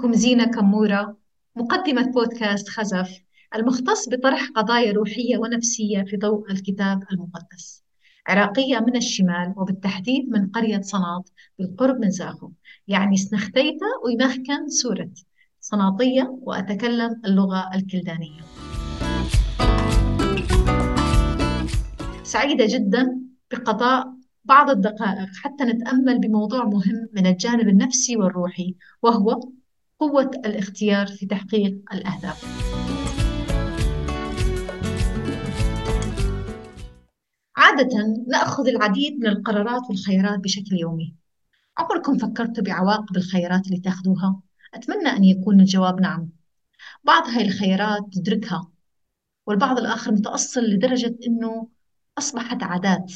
معكم زينة كمورة مقدمة بودكاست خزف المختص بطرح قضايا روحية ونفسية في ضوء الكتاب المقدس. عراقية من الشمال وبالتحديد من قرية صناط بالقرب من زاخو يعني سنختيتا ويمخكن سورة صناطية وأتكلم اللغة الكلدانية. سعيدة جدا بقضاء بعض الدقائق حتى نتأمل بموضوع مهم من الجانب النفسي والروحي وهو قوة الاختيار في تحقيق الأهداف. عادة نأخذ العديد من القرارات والخيارات بشكل يومي. عمركم فكرتوا بعواقب الخيارات اللي تأخذوها؟ أتمنى أن يكون الجواب نعم. بعض هاي الخيارات تدركها والبعض الآخر متأصل لدرجة أنه أصبحت عادات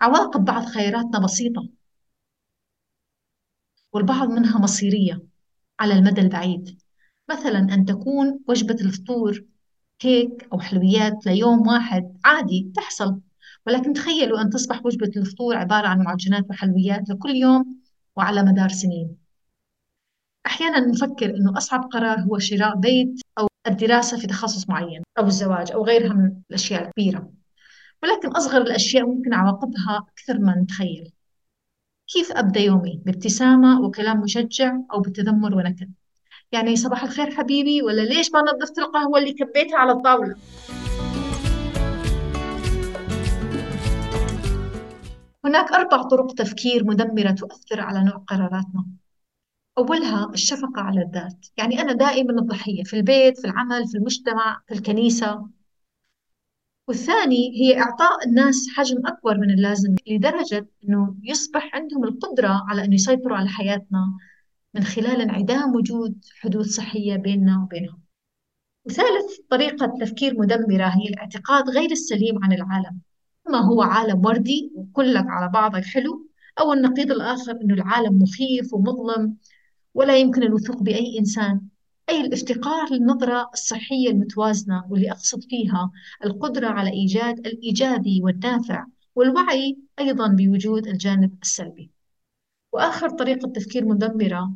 عواقب بعض خياراتنا بسيطة والبعض منها مصيرية على المدى البعيد. مثلا أن تكون وجبة الفطور كيك أو حلويات ليوم واحد عادي تحصل. ولكن تخيلوا أن تصبح وجبة الفطور عبارة عن معجنات وحلويات لكل يوم وعلى مدار سنين. أحيانا نفكر أنه أصعب قرار هو شراء بيت أو الدراسة في تخصص معين أو الزواج أو غيرها من الأشياء الكبيرة. ولكن أصغر الأشياء ممكن عواقبها أكثر ما نتخيل كيف أبدأ يومي؟ بابتسامة وكلام مشجع أو بتذمر ونكد. يعني صباح الخير حبيبي ولا ليش ما نظفت القهوة اللي كبيتها على الطاولة؟ هناك أربع طرق تفكير مدمرة تؤثر على نوع قراراتنا. أولها الشفقة على الذات. يعني أنا دائما الضحية في البيت في العمل في المجتمع في الكنيسة. والثاني هي إعطاء الناس حجم أكبر من اللازم لدرجة أنه يصبح عندهم القدرة على أن يسيطروا على حياتنا من خلال انعدام وجود حدود صحية بيننا وبينهم. وثالث طريقة تفكير مدمرة هي الاعتقاد غير السليم عن العالم. إما هو عالم وردي وكلك على بعضك حلو أو النقيض الآخر أنه العالم مخيف ومظلم ولا يمكن الوثوق بأي إنسان. أي الافتقار للنظرة الصحية المتوازنة واللي أقصد فيها القدرة على إيجاد الإيجابي والنافع والوعي أيضا بوجود الجانب السلبي. وآخر طريقة تفكير مدمرة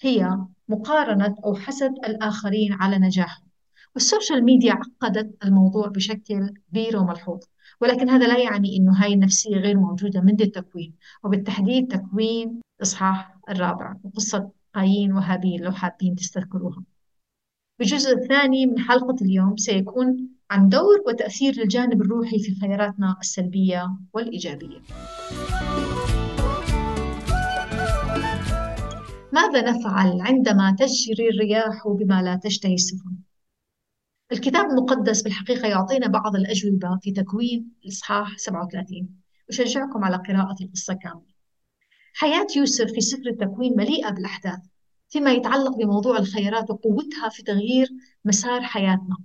هي مقارنة أو حسد الآخرين على نجاحهم. وال social media عقدت الموضوع بشكل كبير وملحوظ ولكن هذا لا يعني أنه هاي النفسية غير موجودة منذ التكوين وبالتحديد تكوين إصحاح الرابع وقصة قايين وهابيل لو حابين تستذكروها. بالجزء الثاني من حلقة اليوم سيكون عن دور وتأثير الجانب الروحي في خياراتنا السلبية والإيجابية. ماذا نفعل عندما تجري الرياح بما لا تشتهي السفن؟ الكتاب المقدس بالحقيقة يعطينا بعض الأجوبة في تكوين الإصحاح 37 أشجعكم على قراءة القصة كاملة. حياة يوسف في سفر التكوين مليئة بالأحداث فيما يتعلق بموضوع الخيارات وقوتها في تغيير مسار حياتنا.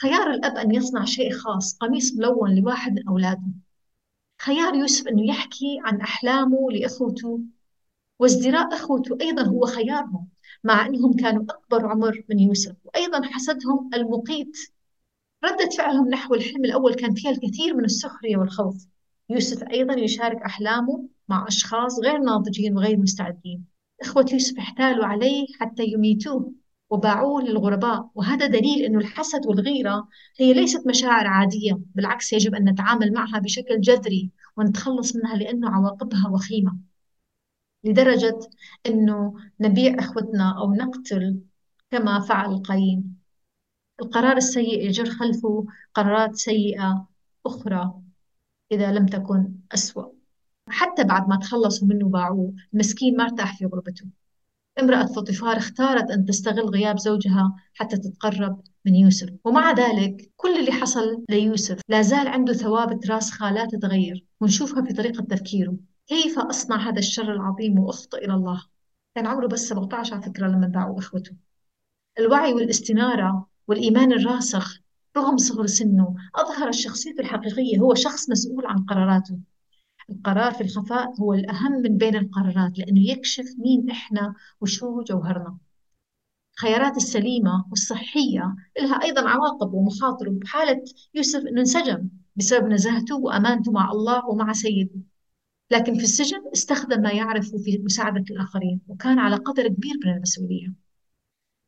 خيار الأب أن يصنع شيء خاص قميص ملون لواحد من أولاده. خيار يوسف أنه يحكي عن أحلامه لإخوته وازدراء إخوته أيضا هو خيارهم مع أنهم كانوا أكبر عمر من يوسف. وأيضا حسدهم المقيت. ردة فعلهم نحو الحلم الأول كان فيها الكثير من السخرية والخوف. يوسف أيضا يشارك أحلامه مع أشخاص غير ناضجين وغير مستعدين. إخوة يوسف احتالوا عليه حتى يميتوه وباعوه للغرباء. وهذا دليل أنه الحسد والغيرة هي ليست مشاعر عادية بالعكس يجب أن نتعامل معها بشكل جذري ونتخلص منها لأنه عواقبها وخيمة. لدرجة أنه نبيع إخوتنا أو نقتل كما فعل قايين القرار السيء يجر خلفه قرارات سيئة أخرى. إذا لم تكن أسوأ. حتى بعد ما تخلصوا منه وباعوه المسكين ما ارتاح في غربته. امرأة فطفار اختارت أن تستغل غياب زوجها حتى تتقرب من يوسف. ومع ذلك كل اللي حصل ليوسف لا زال عنده ثوابت راسخة لا تتغير. ونشوفها في طريقة تفكيره. كيف أصنع هذا الشر العظيم وأخطئ إلى الله؟ كان عمره بس 17 على فكرة لما باعوا إخوته. الوعي والاستنارة والإيمان الراسخ رغم صغر سنه أظهر الشخصية الحقيقية هو شخص مسؤول عن قراراته. القرار في الخفاء هو الأهم من بين القرارات لأنه يكشف مين إحنا وشو جوهرنا. الخيارات السليمة والصحية لها أيضا عواقب ومخاطر بحالة يوسف أنه انسجم بسبب نزاهته وأمانته مع الله ومع سيده. لكن في السجن استخدم ما يعرفه في مساعدة الآخرين وكان على قدر كبير من المسؤولية.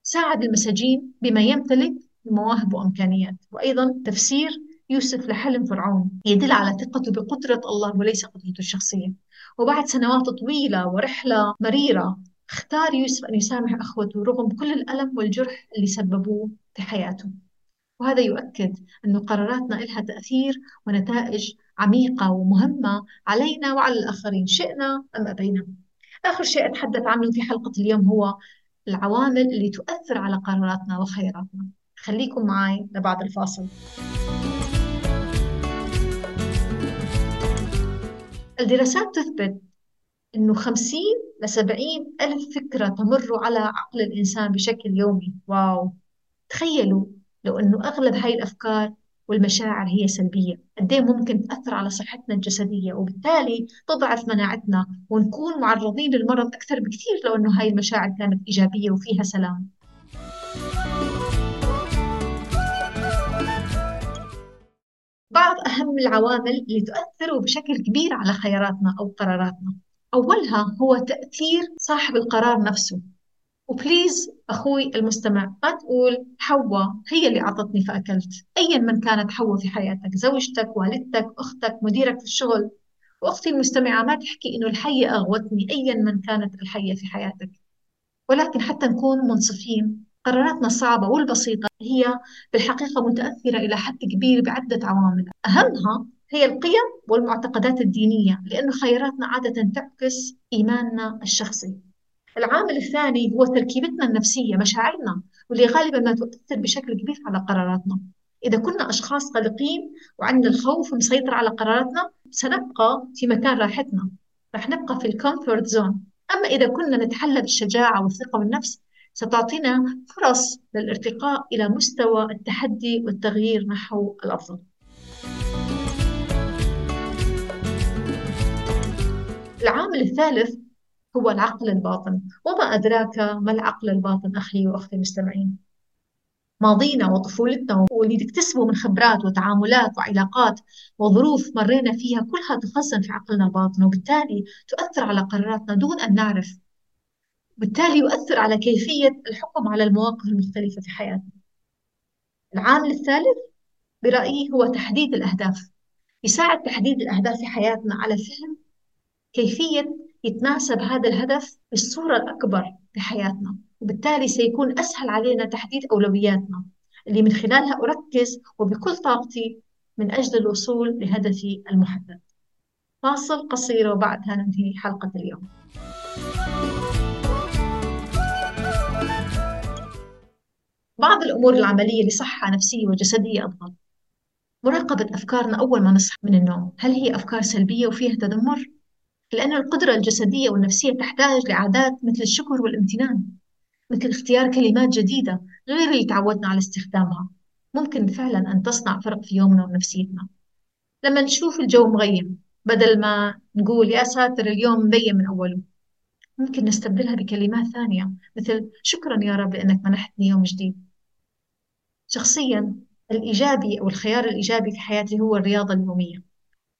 ساعد المساجين بما يمتلك مواهب وإمكانيات. وأيضا تفسير يوسف لحلم فرعون يدل على ثقته بقدرة الله وليس قدرته الشخصية. وبعد سنوات طويلة ورحلة مريرة اختار يوسف أن يسامح أخوته رغم كل الألم والجرح اللي سببوه في حياته. وهذا يؤكد أن قراراتنا لها تأثير ونتائج عميقة ومهمة علينا وعلى الآخرين شئنا أم أبينا. آخر شيء أتحدث عنه في حلقة اليوم هو العوامل اللي تؤثر على قراراتنا وخياراتنا. خليكم معي لبعد الفاصل. الدراسات تثبت أنه 50 ل 70 ألف فكرة تمر على عقل الإنسان بشكل يومي. واو! تخيلوا لو أنه أغلب هاي الأفكار والمشاعر هي سلبية. قد إيه ممكن تأثر على صحتنا الجسدية وبالتالي تضعف مناعتنا ونكون معرضين للمرض أكثر بكثير لو أنه هاي المشاعر كانت إيجابية وفيها سلام. بعض أهم العوامل اللي تؤثر بشكل كبير على خياراتنا أو قراراتنا. أولها هو تأثير صاحب القرار نفسه. وبليز أخوي المستمع ما تقول حواء هي اللي أعطتني فأكلت. أيا من كانت حواء في حياتك زوجتك والدتك أختك مديرك في الشغل. وأختي المستمعة ما تحكي إنه الحية أغوتني أيا من كانت الحية في حياتك. ولكن حتى نكون منصفين قراراتنا الصعبة والبسيطة هي بالحقيقة متأثرة إلى حد كبير بعدة عوامل. أهمها هي القيم والمعتقدات الدينية لأن خياراتنا عادة تعكس إيماننا الشخصي. العامل الثاني هو تركيبتنا النفسية مشاعرنا واللي غالبا ما تؤثر بشكل كبير على قراراتنا. إذا كنا أشخاص قلقين وعندنا الخوف مسيطر على قراراتنا سنبقى في مكان راحتنا. رح نبقى في ال comfort zone أما إذا كنا نتحلى بالشجاعة والثقة بالنفس ستعطينا فرص للارتقاء إلى مستوى التحدي والتغيير نحو الأفضل العامل الثالث هو العقل الباطن. وما أدراك ما العقل الباطن أخي وأختي المستمعين؟ ماضينا وطفولتنا واللي تكتسبه من خبرات وتعاملات وعلاقات وظروف مرينا فيها كلها تخزن في عقلنا الباطن وبالتالي تؤثر على قراراتنا دون أن نعرف بالتالي يؤثر على كيفية الحكم على المواقف المختلفة في حياتنا. العامل الثالث برأيي هو تحديد الأهداف يساعد تحديد الأهداف في حياتنا على فهم كيفية يتناسب هذا الهدف بالصورة الأكبر في حياتنا وبالتالي سيكون أسهل علينا تحديد أولوياتنا اللي من خلالها أركز وبكل طاقتي من أجل الوصول لهدفي المحدد. فاصل قصير وبعدها ننهي حلقة اليوم. بعض الأمور العملية لصحة نفسية وجسدية أفضل. مراقبة أفكارنا أول ما نصحى من النوم. هل هي أفكار سلبية وفيها تذمر؟ لأن القدرة الجسدية والنفسية تحتاج لعادات مثل الشكر والامتنان مثل اختيار كلمات جديدة غير اللي تعودنا على استخدامها. ممكن فعلا أن تصنع فرق في يومنا ونفسيتنا. لما نشوف الجو مغيم بدل ما نقول يا ساتر اليوم مبين من أوله ممكن نستبدلها بكلمات ثانية مثل شكرا يا رب لأنك منحتني يوم جديد شخصيا الإيجابي أو الخيار الإيجابي في حياتي هو الرياضة اليومية.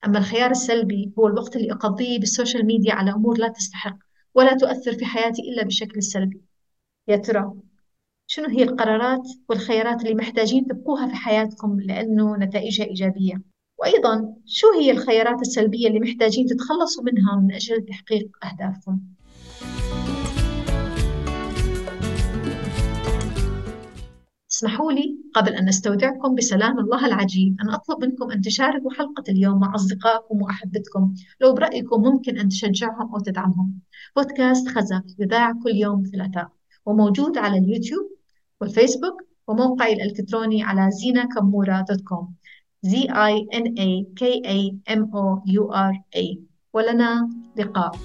أما الخيار السلبي هو الوقت اللي أقضيه بال social media على أمور لا تستحق ولا تؤثر في حياتي إلا بالشكل السلبي. يا ترى شنو هي القرارات والخيارات اللي محتاجين تبقوها في حياتكم لأنه نتائجها إيجابية؟ وأيضا شو هي الخيارات السلبية اللي محتاجين تتخلصوا منها من أجل تحقيق أهدافكم؟ اسمحوا لي قبل أن نستودعكم بسلام الله العجيب أن أطلب منكم أن تشاركوا حلقة اليوم مع أصدقائكم وأحبتكم لو برأيكم ممكن أن تشجعهم أو تدعمهم. بودكاست خزف يذاع كل يوم ثلاثاء وموجود على اليوتيوب والفيسبوك وموقعي الإلكتروني على زينكمورا دوت كوم. Z I N A K A M O U R A. ولنا لقاء.